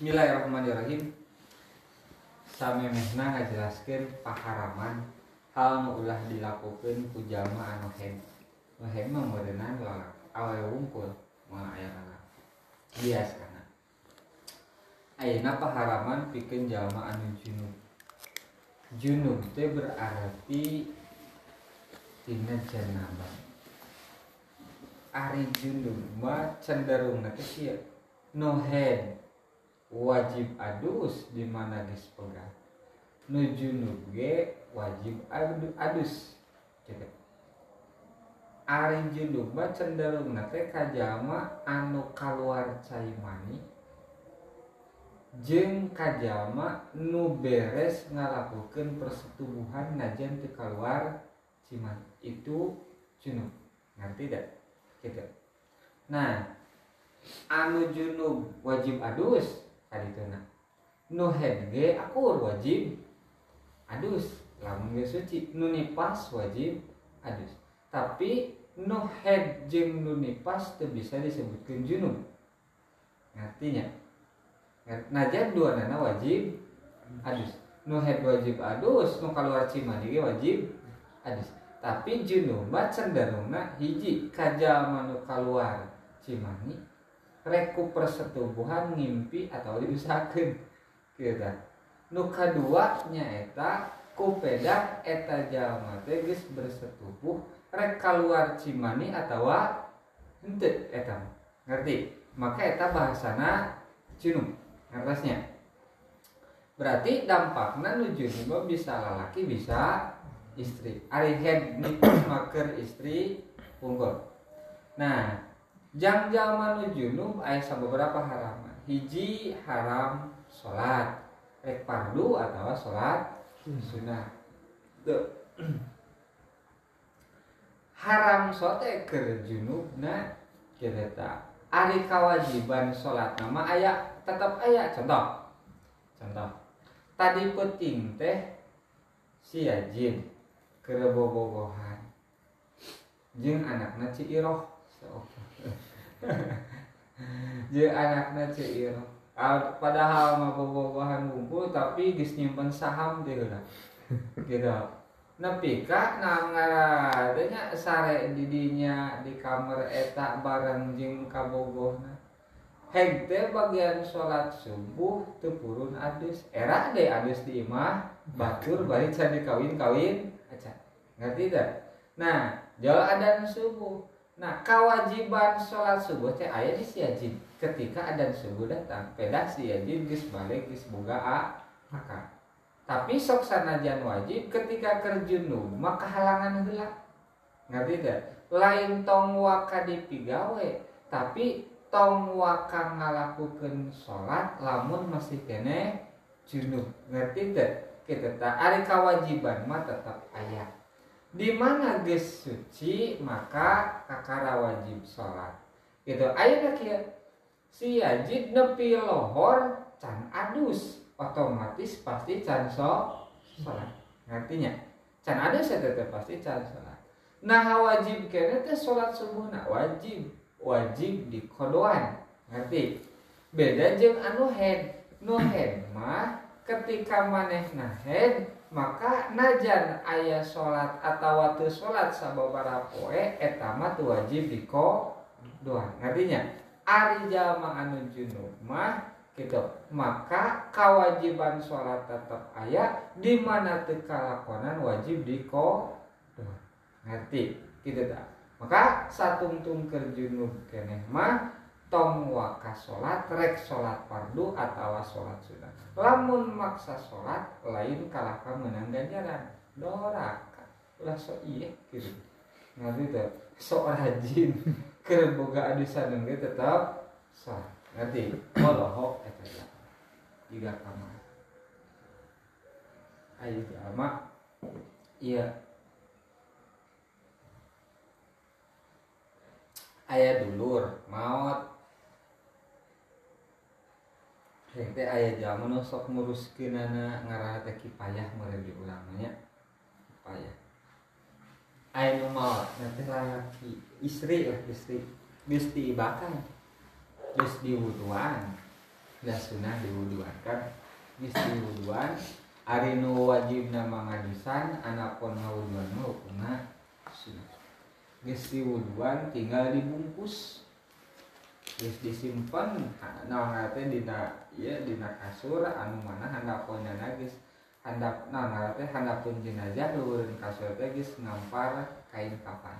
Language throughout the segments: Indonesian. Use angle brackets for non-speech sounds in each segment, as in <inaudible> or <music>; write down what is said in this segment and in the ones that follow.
Bismillahirrahmanirrahim. Samemehna ngajelaskeun paharaman hal nu ulah dilakukeun ku jalma anu hen nu hen mah meureunana lalak awewe wungkul moal aya lalak bias kana ayeuna paharaman pikeun jalma anu junub. Junub teh berarti tina janabah ari junub mah cenderung teh kieu no hen wajib adus di mana geus pegat nu junub ge wajib adu- adus. Gitu. Ari junub mah cenderung teh ka anu kaluar cai mani jeung ka nu beres ngalakukeun persetubuhan najan teu kaluar ciman itu junub ngerti tidak gitu. Nah anu junub wajib adus kadituna nu head ge akur wajib. Adus. Lamun ge suci nu nipas wajib. Adus. Tapi nu head jeung nu nipas teu bisa disebutkeun junub. Ngartinya najan dua nana wajib. Adus. Nu head wajib adus nu kaluar cimani ge wajib. Adus. Tapi junub mah cenderungna hiji kajalma nu kaluar cimani reku persetubuhan ngimpi atau diusahakeun kita nu kadua nyaeta ku pedah eta jalma teh geus bersetubuh rek kaluar cimani atawa henteu eta ngerti? Maka eta bahasana junub ngertosnya berarti dampakna nu junub mah bisa lalaki bisa istri. Ari head maker istri unggul. Nah jang jalma nu junub aya beberapa haraman hiji haram salat rek fardu atau salat sunnah. Tuh. <clears throat> haram sote keur junubna kita ari kewajiban salat nama aya tetap aya. Contoh. Contoh. Tadi penting teh si yajin kerebobogohan jeung anakna ci iroh <laughs> jeung anakna ci iroh Ah, padahal mah bobogohan ngumpul tapi geus nyimpen saham teh heula. <laughs> Gitu. Nepi ka nangaradenya sare di dinya di kamar eta bareng jeung kabogohna. Heg teh bagian sholat subuh teu purun adus era deh adus di imah batur <laughs> bari can dikawin-kawin aca ngerti teh? Nah jauh adan subuh nah kewajiban sholat subuh teh aya di siajin ketika adan subuh datang pedah siajin geus balik geus boga a akal tapi sok sanajan wajib ketika kerjunu maka halangan heula. Ngerti teh? Lain tong waka dipigawe tapi tong waka ngalakukeun salat lamun masih kene junub ngerti teh? Kita tak ari kewajiban mah tetap aya di mana geus suci maka kakara wajib salat gitu. Aya kieu si yajid nepi lohor can adus otomatis pasti can so salat ngertinya? Can adus ya tetep pasti can salat nah wajib kene teh salat subuh nah wajib wajib di kodoan ngerti? Beda jeung anu head. Nu head mah ketika manehna head maka najan aya salat atau waktu salat sababaraha poe eta mah teu wajib di kodoan ngertinya ari jalma anu junub mah gitu. Maka kewajiban sholat tetap aya di mana teu kalakonan wajib di kodoan ngerti? Gitu tak maka satungtung kerjunub keneh mah tong waka sholat rek sholat fardu atau sholat sunnah. Lamun maksa sholat lain kalahkan menang ganjaran doraka. Ulah so iya gitu ngerti tuh so rajin. <laughs> Keur boga adusan ge tetap sholat ngerti? Walau eta tiga kamar. Ayo jalma iya. Ayah dulur maut teh aya jalma nu sok nguruskeunana ngaraha teh kipayah meureun di urang nya. Kipayah. Aya nu maot nanti lalaki istri lah istri. Geus diibakan geus diwuduan. Da sunah diwuduan kan? Geus diwuduan ari nu wajib nama ngadusan anapun ngawuduan mah hukumna sunah geus diwuduan tinggal dibungkus. Geus disimpan naon teh dina Iya dina kasur anu mana handapnya nagis handap nah teh handapun jenazah luhurin kasur teh geus ngampar kain kapan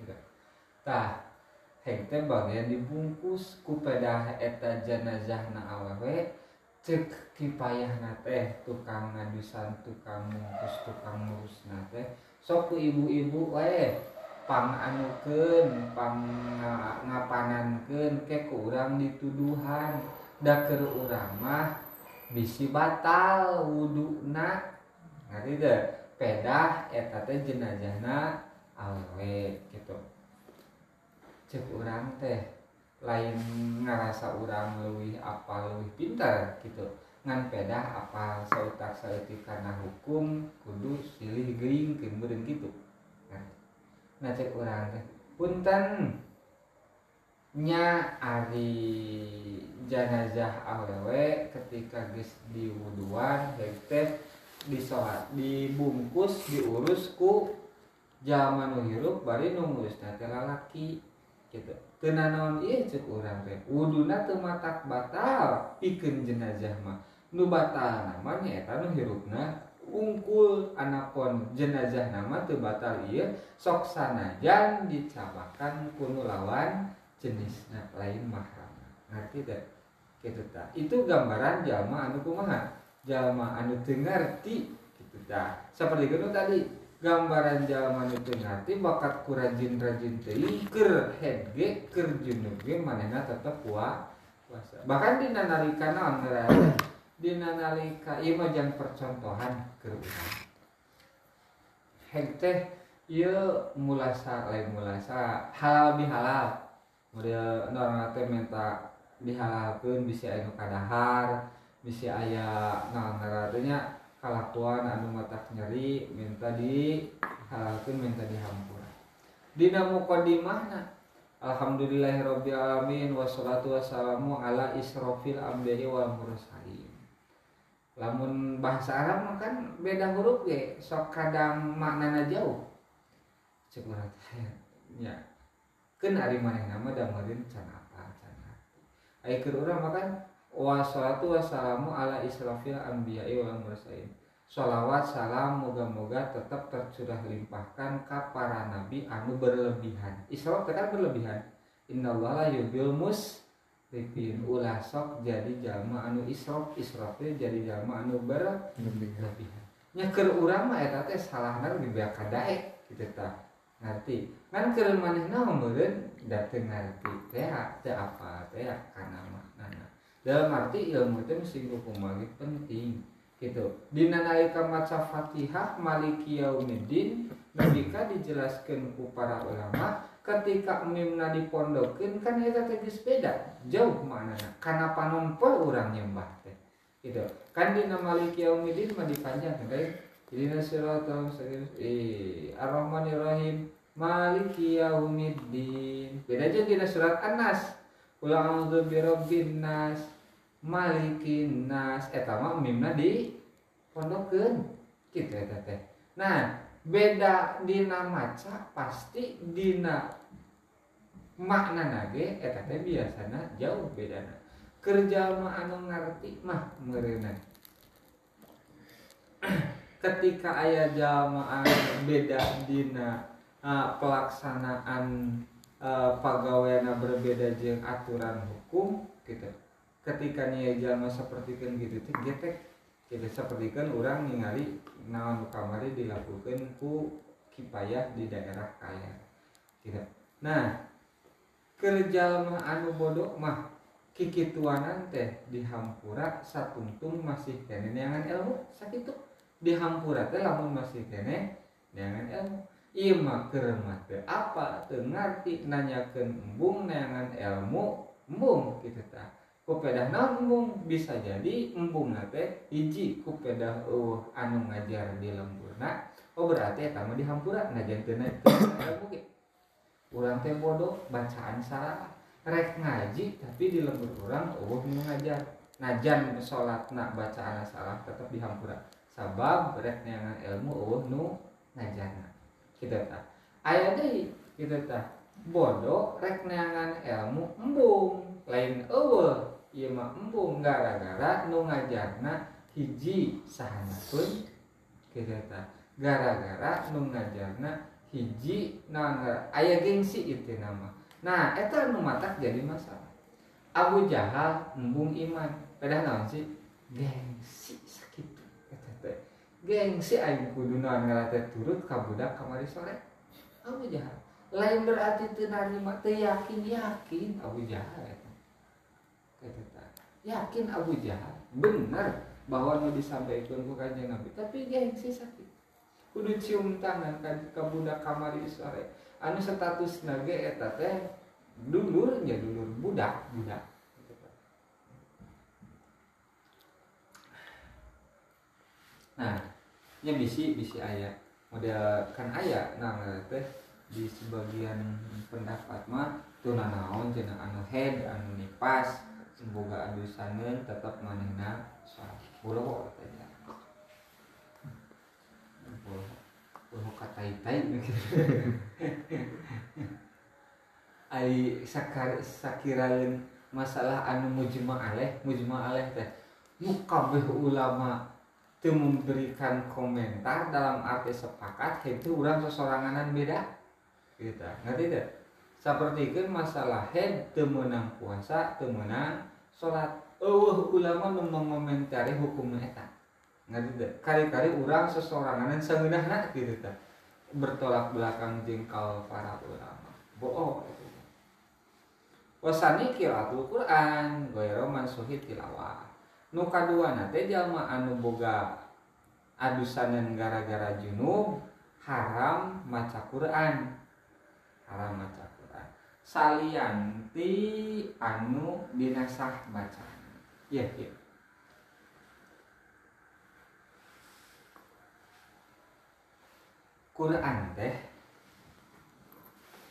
Gitu. Tah heng teh bagian dibungkus ku pedah eta jenazah na awewe cek kipayah teh tukang ngadusan tukang bungkus tukang ngurus teh. Sok ku ibu-ibu wae pang anukeun pang ngapanankeun ke kurang dituduhan. Da keur urang mah bisi batal wuduna ngerti deh pedah eta teh jenazahna awewe gitu. Cek orang teh lain ngerasa orang lebih apa lebih pintar gitu. Ngan pedah apa sautak sautik karena hukum kudu silih gering kemudian gitu. Nah, nah cek orang teh punten nya ari jenazah awewe ketika geus diwuduan teh disolat dibungkus diurus ku zaman hirup bari nu ngurus lalaki gitu. Kena naon? Iya cek orang teh wuduna teu matak batal pikeun jenazah mah. Nu batal namanya eta nu hirupna ungkul anapon jenazah nama teu batal iya sok sanajan dicabakan kuno lawan jenisnya lain mahram ngerti deh gitu ta. Itu gambaran jama anu kumaha. Jama anu teu ngerti gitu ta. Seperti itu tadi. Gambaran zaman itu ngerti bakat ku rajin-rajin teuing keur head ge keur junub ge manehna tetep puasa bahkan dina nalika naon dina nalika ieu mah jang percontohan head teh ieu mulasa lain mulasa halal bihalal model orang teh minta dihalalkeun bisa anu kadahar bisa aya naon ngaranna kalakuan anu mata nyeri minta di minta dihampura dina muqaddimahna? Alhamdulillahirabbil alamin wassalatu wassalamu ala israfil anbiya'i wal mursalin. Lamun bahasa Arab kan beda huruf ge sok kadang maknana jauh. Cek <laughs> ya keun ari manehna mah damereun can apa can aya keur urang makan wassalatu wassalamu ala israfil anbiya'i wal mursalin. Salawat salam moga-moga tetap tercurah limpahkan ke para nabi anu berlebihan. Isra kan berlebihan. Innallaha yubil musrifin. Ulah sok jadi jama anu israf israfnya jadi jama anu berlebihan. Nya keur urang mah eta teh salahna di kadae gitu tah. Ngerti kan keur manehna meureun da teu ngarti teh teh apa? Teh kana maknana dalam arti ilmu teh mesti kumaha penting gitu. Dina nalika maca Fatihah maliki yaumiddin nabika dijelaskan ku para ulama ketika mimna dipondokeun kan eta teh geus beda jauh mana karena panompo urang nyembah teh gitu. Kan dina maliki yaumiddin mah dipanjangkeun teh. Dina siratal mustaqim eh ar-rahmanir rahim maliki yaumiddin. Beda aja dina surat An-Nas. Qul a'udzu birabbin nas malikin nas. Eta mah mimna di pondokeun kitu eta teh. Nah beda dina maca pasti dina makna nage eta teh biasana jauh bedana. Kerja mah anu ngerti mah meureunan <clears throat> ketika ayah jalma anu beda dina uh, pelaksanaan uh, pegawainya berbeda jeung aturan hukum gitu. Ketika nih jalma seperti kan gitu teh getek kita seperti kan orang ningali naon kamari dilakukan ku kipayah di daerah kaya. Tidak. Nah kerja mah anu bodoh mah kikituanan teh di hampura satungtung masih kene neangan ilmu. Sakitu di hampura teh lamun masih kene neangan ilmu Imakermate apa? Teu ngarti nanyakeun embung neangan ilmu embung gitu tah. kupedah naon embung? Bisa jadi embung nate hiji kupedah uh anu ngajar di lemburna. oh berarti kamu dihampura. Ngajar kena bukit urang teh bodoh bacaan salah. Rek ngaji tapi di lembur orang nu ngajar. Najan sholat nak bacaan salah tetap dihampura. Sabab rek neangan ilmu eueuh nu ngajarna. Kita tak aya deui kita tak bodoh rek neangan ilmu embung. Lain eueuh ieu mah embung. Gara-gara nu ngajarna hiji sahana pun kita tak gara-gara nu ngajarna hiji naon aya gengsi itu nama. Nah eta nu matak jadi masalah. Abu Jahal embung iman. Pedah naon sih? Gengsi gengsi aing kudu naon ngarate turut ka budak kamari sore. Abu Jahal. Lain berarti teu narima teu yakin yakin Abu Jahal eta. Yakin Abu Jahal. Bener bahwa nu disampaikan ku kanjeng Nabi tapi gengsi sakit. Kudu cium tangan ka budak sore. Anu status nage eta teh dulurnya dulur budak budak. Nah nya bisi bisi ayat model kan ayat nah teh di sebagian pendapat mah tuh naon cenah anu head anu nipas semoga adusaneun tetap manehna salah bolo kok katanya bolo bolo katai tai <laughs> ai sakar sakiraeun masalah anu mujma aleh mujma aleh teh. Nu kabeh ulama itu memberikan komentar dalam arti sepakat itu orang sesoranganan beda. Gitu ngerti tidak? Seperti itu masalah head temenang puasa temenang sholat. Oh ulama mengomentari hukum eta. Ngerti tidak? Kali-kali orang sesoranganan nak gitu tak bertolak belakang jengkal para ulama. Bohong itu wasani kiratul Quran goyroman suhid tilawah nu kadua nate jalma anu boga adusanan gara-gara junub haram maca Quran. Haram maca Quran. Salianti anu dinasah baca ya ya Quran teh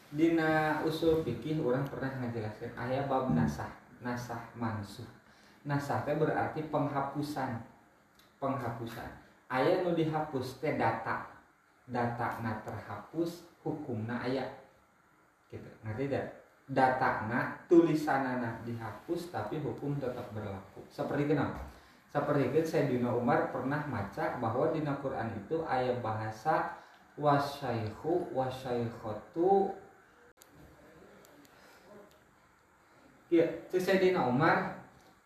Dina usul fikih orang pernah ngajelaskan ayat bab nasah nasah mansuh nasah teh berarti penghapusan. Penghapusan. Ayat nu dihapus teh data. Data na terhapus hukumna ayat gitu. Ngerti tidak data na tulisanana dihapus tapi hukum tetap berlaku. Seperti kenapa seperti itu Sayyidina Umar pernah maca bahwa di Quran itu ayat bahasa wasyaihu wasyaihotu ya Sayyidina Umar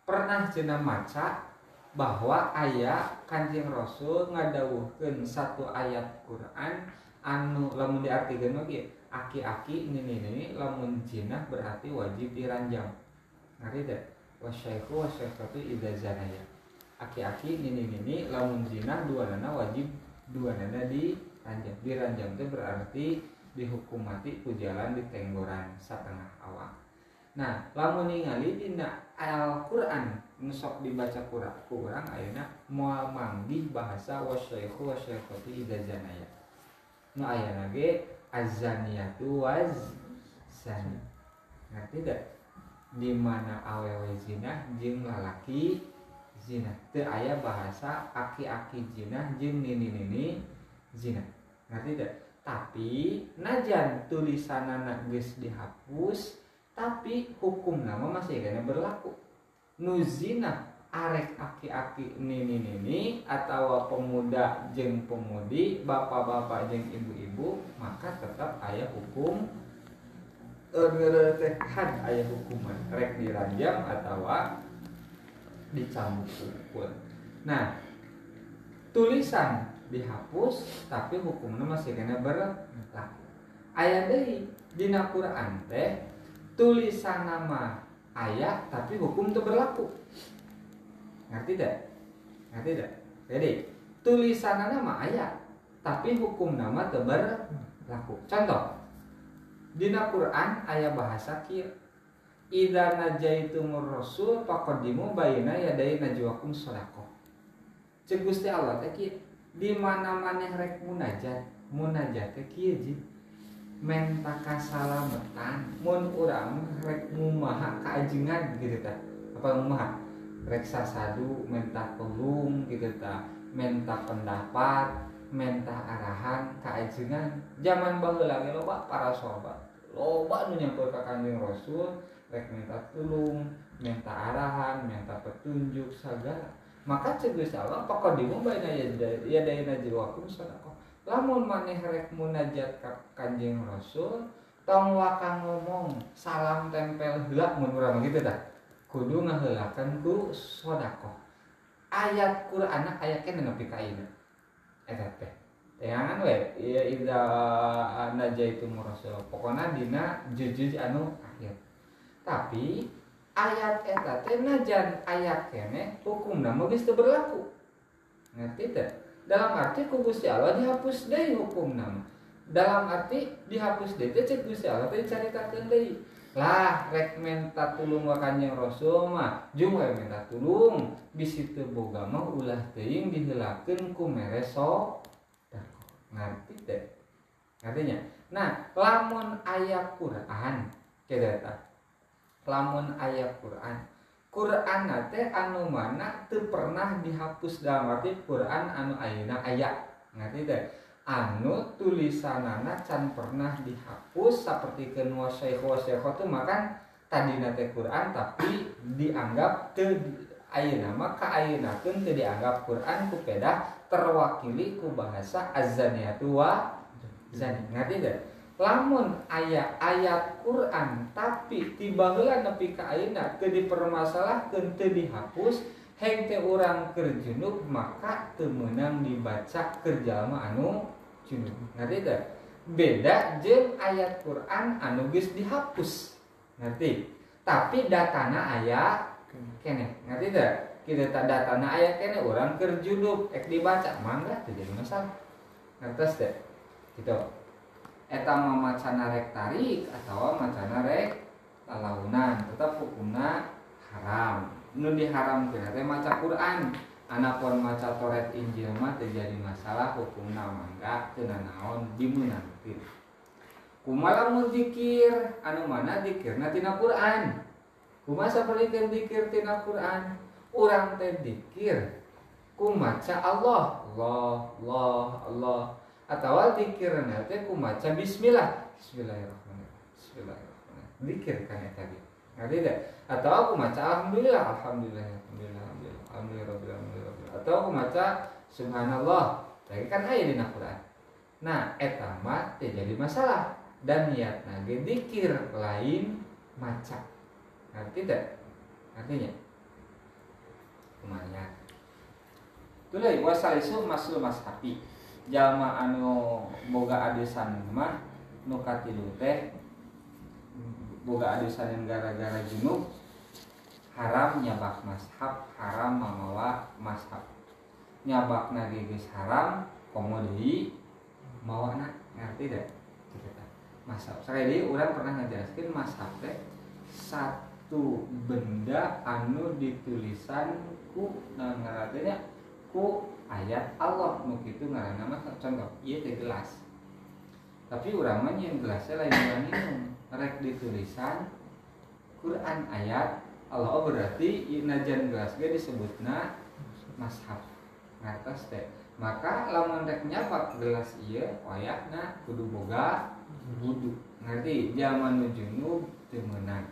pernah cina maca bahwa ayat kanjeng Rasul ngadawuhkan satu ayat Quran anu lamun diartikan lagi aki-aki ini ini lamun jinah berarti wajib diranjang. Ngerti deh wasyaihu wasyaikatu idza zanaya. Aki-aki ini ini lamun jinah dua nana wajib dua nana diranjang. Diranjang itu berarti dihukum mati ku di tenggoran setengah awak nah lamun ningali dina Al-Qur'an nusok dibaca kurang kurang ayeuna moal manggih bahasa wasyaikhu wasyaikhati idza zanaya. Nu ayeuna ge azaniyatu waz zani ngerti tidak di mana awewe zina jeung lalaki zina. Teu aya bahasa aki-aki zina jeung nini-nini zina. Ngerti tidak tapi najan tulisanana geus dihapus tapi hukum nama masih kena berlaku. Nuzina arek aki-aki nini nini atau pemuda jeng pemudi bapak-bapak jeng ibu-ibu maka tetap ayah hukum had ayah hukuman. Rek diranjang atau dicambuk pun. Nah tulisan dihapus tapi hukumnya masih kena berlaku. Ayat dari di Quran teh tulisan nama ayat tapi hukum itu berlaku. Ngerti tidak? Ngerti tidak? Jadi tulisan nama ayat tapi hukum nama itu berlaku. Contoh di Quran ayat bahasa kia Ida najaitumur rasul faqaddimu bayina yadai najwakum sholako cek Allah teh di mana mana rek munajat munajat teh kieu mentaka salametan mun urang rek mumaha kaajengan gitu ta. Apa mumaha reksa sadu menta tulung gitu ta. Menta pendapat menta arahan keajengan zaman baheula ge loba para sahabat. Loba nu nyamper ka Kanjeng Rasul rek minta tulung minta arahan minta petunjuk segala maka cegus Allah pokok di baina ya ya dayana jiwakum sadaqah lamun maneh rek munajat ka Kanjeng Rasul tong wakang ngomong salam tempel heula mun urang gitu dah. Kudu ngaheulakeun ku sedekah. Ayat Quran ayatnya nepi ka ieu eta teh. Teangan we ya ida itu rasul. Pokoknya dina jujur anu akhir tapi ayat eta teh najan ayat kene hukum nama geus berlaku. Ngerti teh dalam arti ku Gusti Allah dihapus deui nama. Dalam arti dihapus deui teh cek Gusti Allah teh dicaritakeun deui. Lah rek minta tulung wa kanjeng rasul mah jeung minta tulung. Bisi teu boga mah ulah teuing diheulakeun ku mereso. Ngerti teh. Artinya nah lamun ayat Quran kedeta. Lamun ayat Quran Quran nate anu mana teu pernah dihapus dalam arti Quran anu ayeuna ayat ngerti teh? Anu tulisanana can pernah dihapus seperti kenua syekh syekh itu makan tadi nate Quran tapi dianggap te ayeuna mah ka ayeuna teu dianggap Quran ku peda terwakili ku bahasa azaniatu wa zani. Ngerti teh lamun ayat-ayat Quran tapi tiba heula nepi ka ayeuna teu dipermasalahkeun teu dihapus heng teh urang keur junub maka teu meunang dibaca keur jalma anu junub. Ngerti teh? Beda jeung ayat Quran anu geus dihapus. Ngerti? Tapi datana aya kene. Ngerti teh? Kita tak datana aya kene urang keur junub ek dibaca mangga teu jadi masalah. Ngertos teh? Gitu eta macana rek tarik atau macana rek lalaunan tetap hukumna haram. Nu diharam kira teh maca Quran. Anapun maca Toret Injil mah terjadi masalah hukumna mangga teu naon dimeunangkeun kumaha mun zikir anu mana zikirna tina Quran? Kumaha sapalikeun zikir tina Quran? Urang teh zikir ku maca Allah. Allah Allah Allah. Atau zikirna teh ku maca bismillah. Bismillahirrahmanirrahim. Bismillahirrahmanirrahim. Zikir kan eta tadi. Ngerti atau aku maca alhamdulillah alhamdulillah alhamdulillah alhamdulillah alhamdulillah atau aku maca subhanallah. Lagi kan ayat di Quran nah eta mah jadi masalah. Dan niat nage dikir lain maca. Ngerti tidak? Artinya? Kumanya Tulai wasalisu masul mashapi jama anu boga adesan mah nukatilu teh boga adusan gara-gara junub haram nyabak mashab haram mamawa mashab. Nyabak geus haram komodi mawa na ngerti deh mashab. Sekali orang pernah ngejelaskan mashab teh satu benda anu ditulisan ku nah, ngaratenya ku ayat Allah. Nu kitu ngaranna mah contoh. Ieu teh gelas. Tapi urang mah nyeun gelasnya lain minum. Rek ditulisan Quran ayat Allah. Berarti najan gelas ge disebutna mashab. Ngatas teh. Maka lamun rek nyapak gelas iya wayahna kudu boga wudu. Ngerti? Zaman nu junub teu meunang.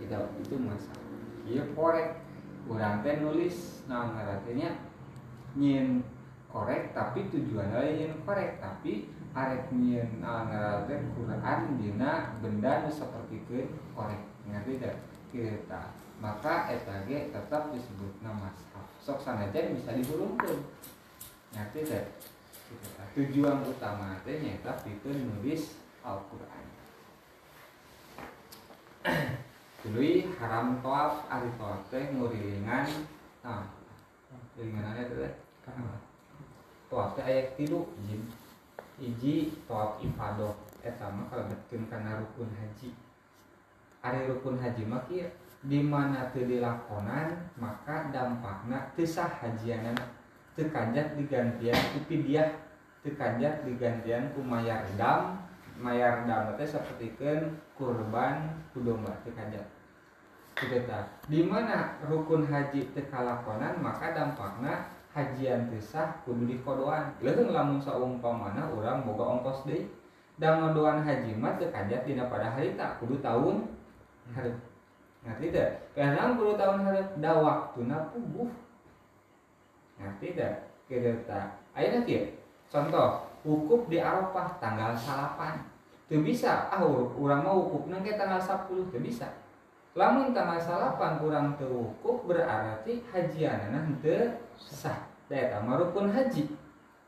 Tidak itu mashab. Iya korek. Urang teh nulis nah ngaratinya nyin korek tapi tujuan lain korek. Tapi arek nyen ngarate Quran dina benda nu sapertikeun korek. Ngerti tidak kita maka eta ge tetap disebut nama sok sanajan bisa dihurungkeun ngerti tidak tujuan utama teh nyata pikeun nulis Al-Qur'an. <clears throat> Tuluy haram toaf ari toaf teh ngurilingan nah ngurilingan teh toaf teh aya tilu jin. Hiji tawaf ifadah eta eh, mah kalebetkeun kana rukun haji. Ari rukun haji mah kieu di mana teu dilakonan maka dampakna teu sah hajianana. Teu kanjat digantian ku pidiah teu kanjat digantian ku mayar dam. Mayar dam teh sapertikeun kurban ku domba teu kanjat. Di mana rukun haji tekalakonan maka dampakna hajian tisah kudu dikodoan. Lalu lamun saumpamana orang boga ongkos deh dan ngodoan haji mah teu kajat dina pada hari tak kudu tahun hari ngerti tidak karena kudu tahun hari da waktuna puguh. Ngerti tidak kita tak ayo nanti contoh wukuf di Arafah tanggal salapan. Tuh bisa ah orang mau wukuf nangke tanggal 10 tuh bisa. Lamun tanggal salapan kurang terwukuf berarti hajianana henteu sah. Daya rukun haji.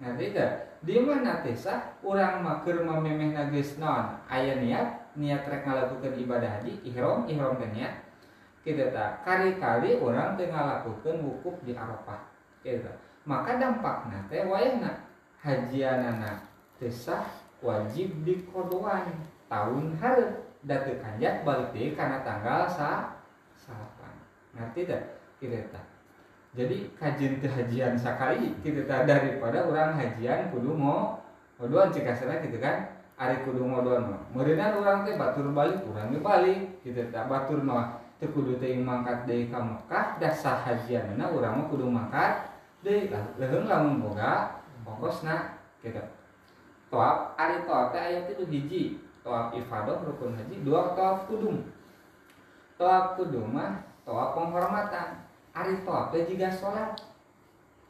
Ngerti tidak di mana tesa orang maker mememeh nagis non ayah niat niat rek ngalakukan ibadah haji ihrom ihrom dan kita tak kali-kali orang tengah lakukan wukuf di Arafah. Kita maka dampaknya teh wayahna. Hajianana tesah wajib dikodoan tahun hari datu kanjak balik deh karena tanggal sa salapan ngerti tidak kita tak jadi kajian hajian sekali kita tak daripada orang hajian kudu mau modoan cek kasarnya gitu kan. Hari kudu modoan mah. Meureunna orang teh batur balik urang balik kita tak batur mah. Teu kudu teh mangkat deui ka Mekah da sah hajianna urang mah kudu mangkat deui. Leuheung lamun boga ongkosna gitu. Toab ari toab teh aya itu hiji. Toab ifadah rukun haji dua toab kudum. Toab kudum mah toab penghormatan Ari Pope juga sholat.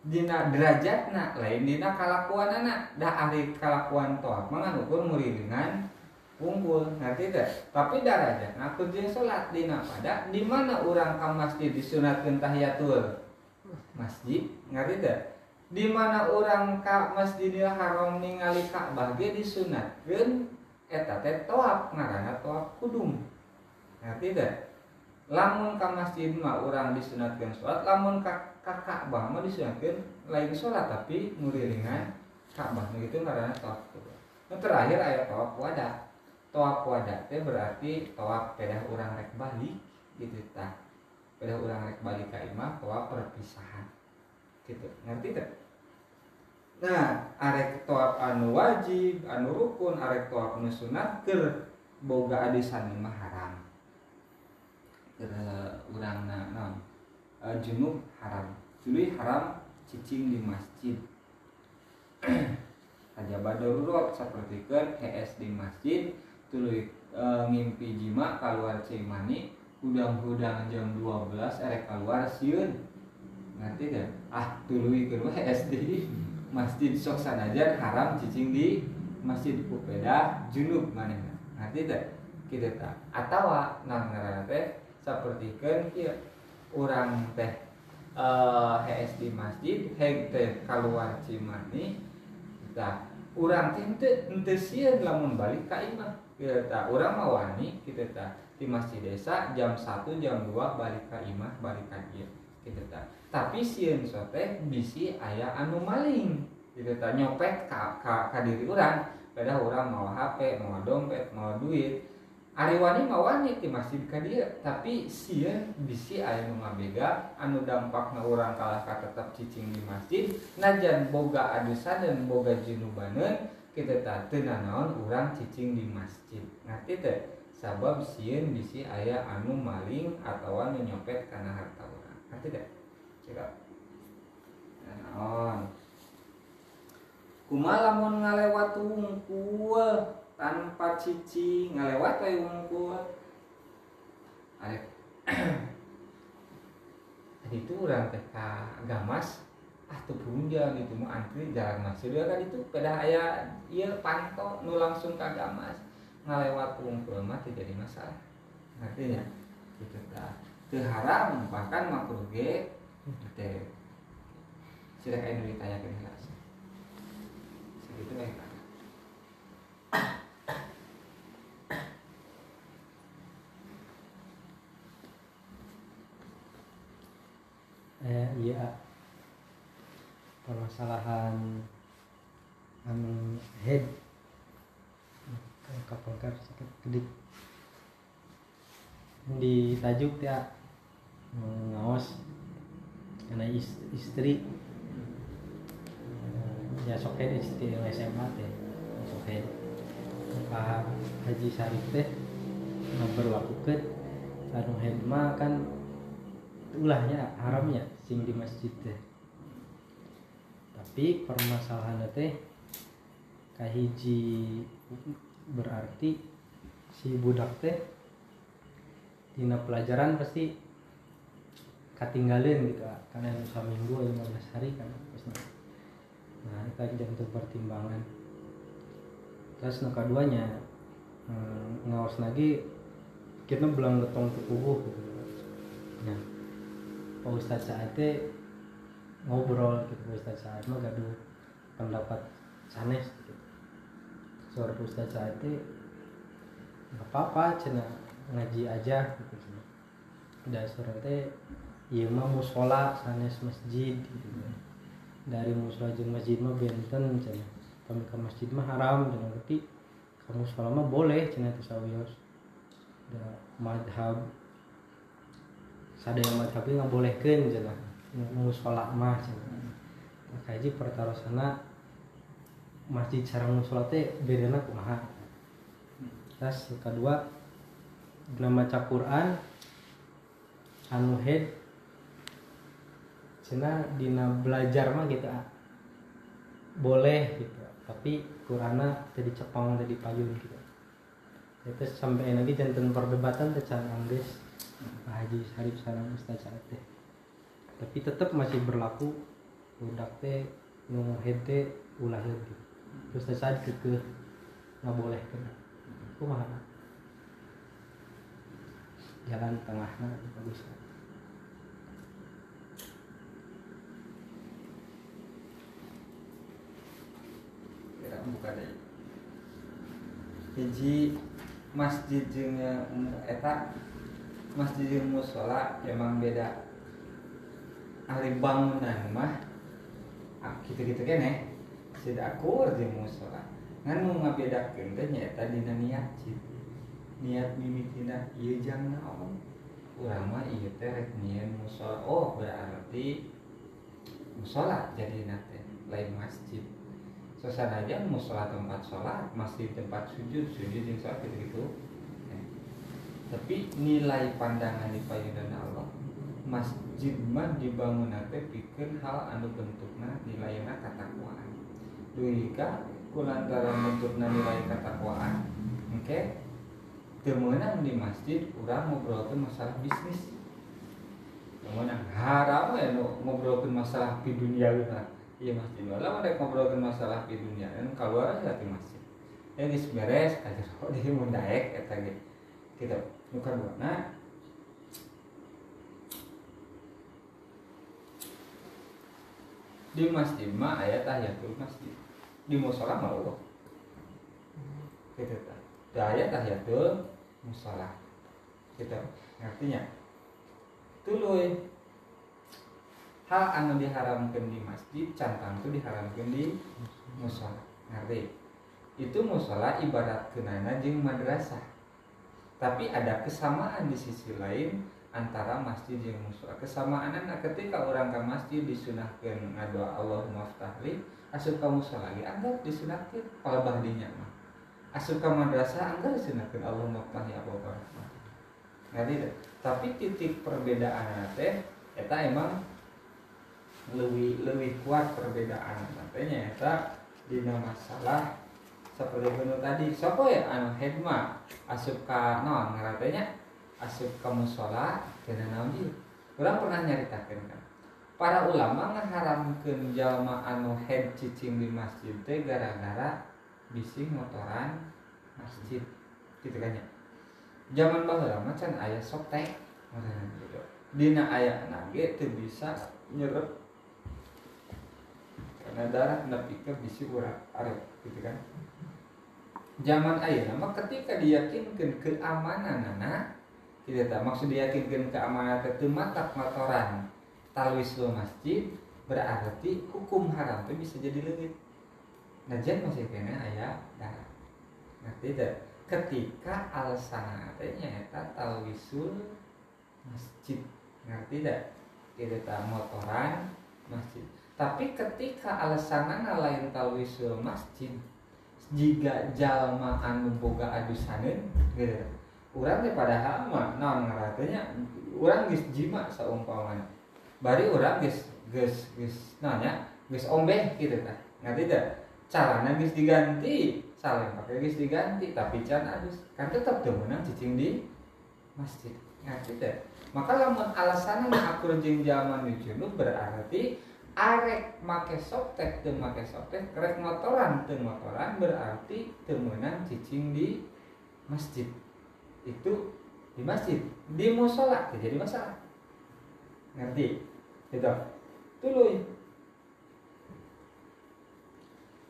Dina derajat na lain Dina kalakuan anak dah Ari kalakuan toh mangan ukur muridingan unggul ngerti tidak tapi derajat aku kerja sholat Dina pada di mana orang ke masjid disunatkan tahiyatul masjid ngerti tidak di mana orang ka Masjidil Haram ningali Ka'bah ge disunatkeun eta teh toaf ngaranna toaf kudum ngerti tidak lamun ka masjid mah orang disunatkeun salat lamun ka ka Ka'bah mah disunatkeun lain salat tapi nguriringan Ka'bah gitu ngaranna toab kudum nu terakhir aya toab wada. Toab wada teh berarti toab pedah orang rek balik gitu tah. Pedah orang rek balik ka imah toab perpisahan. Gitu. Ngerti teh? Nah arek toab anu wajib anu rukun arek toab anu sunat keur boga adisan mah haram urang naon? Uh, junub haram. Tuluy haram cicing di masjid. <clears throat> Aja darurat seperti kan HS di masjid tuluy uh, ngimpi jima keluar cimani hudang-hudang jam 12 erek keluar siun. Ngerti deh ah tuluy keur SD masjid. Sok sanajan haram cicing di masjid. Kupeda junub mana nanti teh kita tak atau nah ngarana teh seperti kia orang teh uh, HS di masjid heg teh keluar cimani kita orang teh ente ente sieun lamun balik ka imah. Kita tak orang mawani kita tak di masjid desa jam 1 jam 2 balik ka imah balik ka ieu kita tak tapi sieun sote bisi ayah anu maling. Gitu tak nyopet ka, ka, ka diri orang. Pada orang mau HP mau dompet mau duit Ari wani mawani masih ka dia tapi sieun bisi aya nu mabega anu dampakna urang kalah ka tetap cicing di masjid najan boga adusan dan boga jinubanen kita tak tenanaon urang cicing di masjid. Ngerti teh? Sabab sieun bisi aya anu maling atau anu nyopet karena harta orang ngerti teh? Cekap naon. Kumalamun ngalewat wungkul? Tanpa cici ngalewat we wungkul arek. <clears throat> Itu orang ka gamas ah tuh punja gitu mau antri jalan masih dia kan itu pada aya iya panto nu langsung ka gamas ngalewat wungkul mah jadi masalah. Artinya gitu tah teu haram bahkan makruh ge teh. Sirah anu ditanyakeun heula. Segitu baik eh iya. Permasalahan anu head. Kapal kar sakit kedik di tajuk ya ngawas. Karena istri. Ya soket istri SMA teh soket Pak Haji Sarif teh berlakukan anu head mah kan ulahnya haramnya sing di masjid teh. Tapi permasalahan teh kahiji berarti si budak teh dina pelajaran pasti katinggalin gitu karena yang seminggu 15 hari kan pasti nah. Itu aja untuk pertimbangan terus nu keduanya hmm, ngawas lagi kita belang getong ke kubuh gitu. Nah Pak Ustadz saat ngobrol gitu Pak Ustadz saat mah gaduh pendapat sanes gitu. Suara Pak Ustadz saat nggak apa-apa cina ngaji aja gitu cina dan suara teh iya mah musola sanes masjid gitu. Dari musola jeung masjid mah benten cina kami ke masjid mah haram dan ngerti kamu sholat mah boleh cina itu sawios. Madhab sadaya madhab nggak boleh kan cina musola mah cina maka aja pertarosana masjid sarang musola teh bedana kumaha. Terus kedua nama maca Quran anu head cina dina belajar mah gitu ah. boleh gitu. Tapi Qurana tadi cepang tadi payun gitu. Itu sampai lagi jantan perdebatan Anggis Pak Haji Sarif sarang Ustaz Saad teh. Tapi tetap masih berlaku budak teh nu hente ulah gitu terus Saad kekeh nggak boleh kan kumaha? Jalan tengahnya bagus kira buka deh. Hiji masjid jeung eta masjid musola emang beda. Ahli bangunan mah ah, gitu-gitu kene tidak akur jeung musola. Ngan nu ngabedakeun teh nyaeta dina niat cit niat mimitina ieu jang naon? Urang mah ieu teh nyieun musola. Oh berarti musola jadi teh lain masjid. Suasana aja musola tempat sholat masih tempat sujud sujud yang sholat gitu gitu tapi nilai pandangan di payudan Allah masjid mah dibangun nanti pikir hal anu bentukna nilainya katakwaan. Duika kulantaran bentukna nilai katakwaan oke? Okay? temenang di masjid kurang ngobrolkan masalah bisnis. Temenang haram ya ngobrolkan masalah di dunia gitu iya masjid wala mereka ngobrolkan masalah di dunia dan keluar aja di masjid. Ya geus beres kajar di mun daek eta ge. Kita nu kaduana di masjid mah aya tahiyatul masjid. Di musola mah Allah. Gitu ta? Da aya tahiyatul musola. Gitu. Ngertinya tuluy. Hal anu diharamkan di masjid cantang itu diharamkan di musola. ngerti? Itu musola ibarat kenana jeng madrasah tapi ada kesamaan di sisi lain antara masjid yang musola kesamaan ketika orang ke masjid disunahkan ngadoa Allah maftahli asup ke musola lagi anggap disunahkan. Kalau bahdinya mah asup ke madrasah anggap disunahkan Allah maftahli apa apa ngerti tapi titik perbedaan teh eta emang lebih lebih kuat perbedaan. Nantinya eta dina masalah seperti benar tadi? Sopo ya? Anu hikmah. Asup ka non ngaratenya asup ka musola kena naon ieu urang pernah nyaritakeun kan? Para ulama ngaharamkeun jalma anu head cicing di masjid teh gara-gara bisi motoran masjid. Gitu kan ya? Zaman baheula mah can aya sotek gitu. Dina aya nage teu bisa nyerep karena darah nepi ke bisi urat arep gitu kan zaman ayah nama ketika diyakinkan keamanan anak tidak tak maksud diyakinkan keamanan itu matak motoran talwis lo masjid berarti hukum haram itu bisa jadi lebih najan masih kena ayah darah. Nah tidak ketika alasan artinya eta talwisul masjid. Ngerti tidak tidak tak motoran masjid. Tapi ketika alasan lain talwisul masjid jika jalma anu boga adusaneun gitu. Orang teh padahal mah naon ngaranna orang geus jima saumpamana bari orang geus geus geus nanya geus ombeh gitu kan. Ngerti tidak caranya geus diganti saling pakai geus diganti tapi can adus. Kan tetap teu meunang cicing di masjid. Ngerti tidak maka lamun alasan akur jeung zaman junub berarti arek make softtek teu make softtek rek motoran. Teu motoran berarti teu meunang cicing di masjid. Itu di masjid. Di musola jadi masalah ngerti? Gitu. Tuluy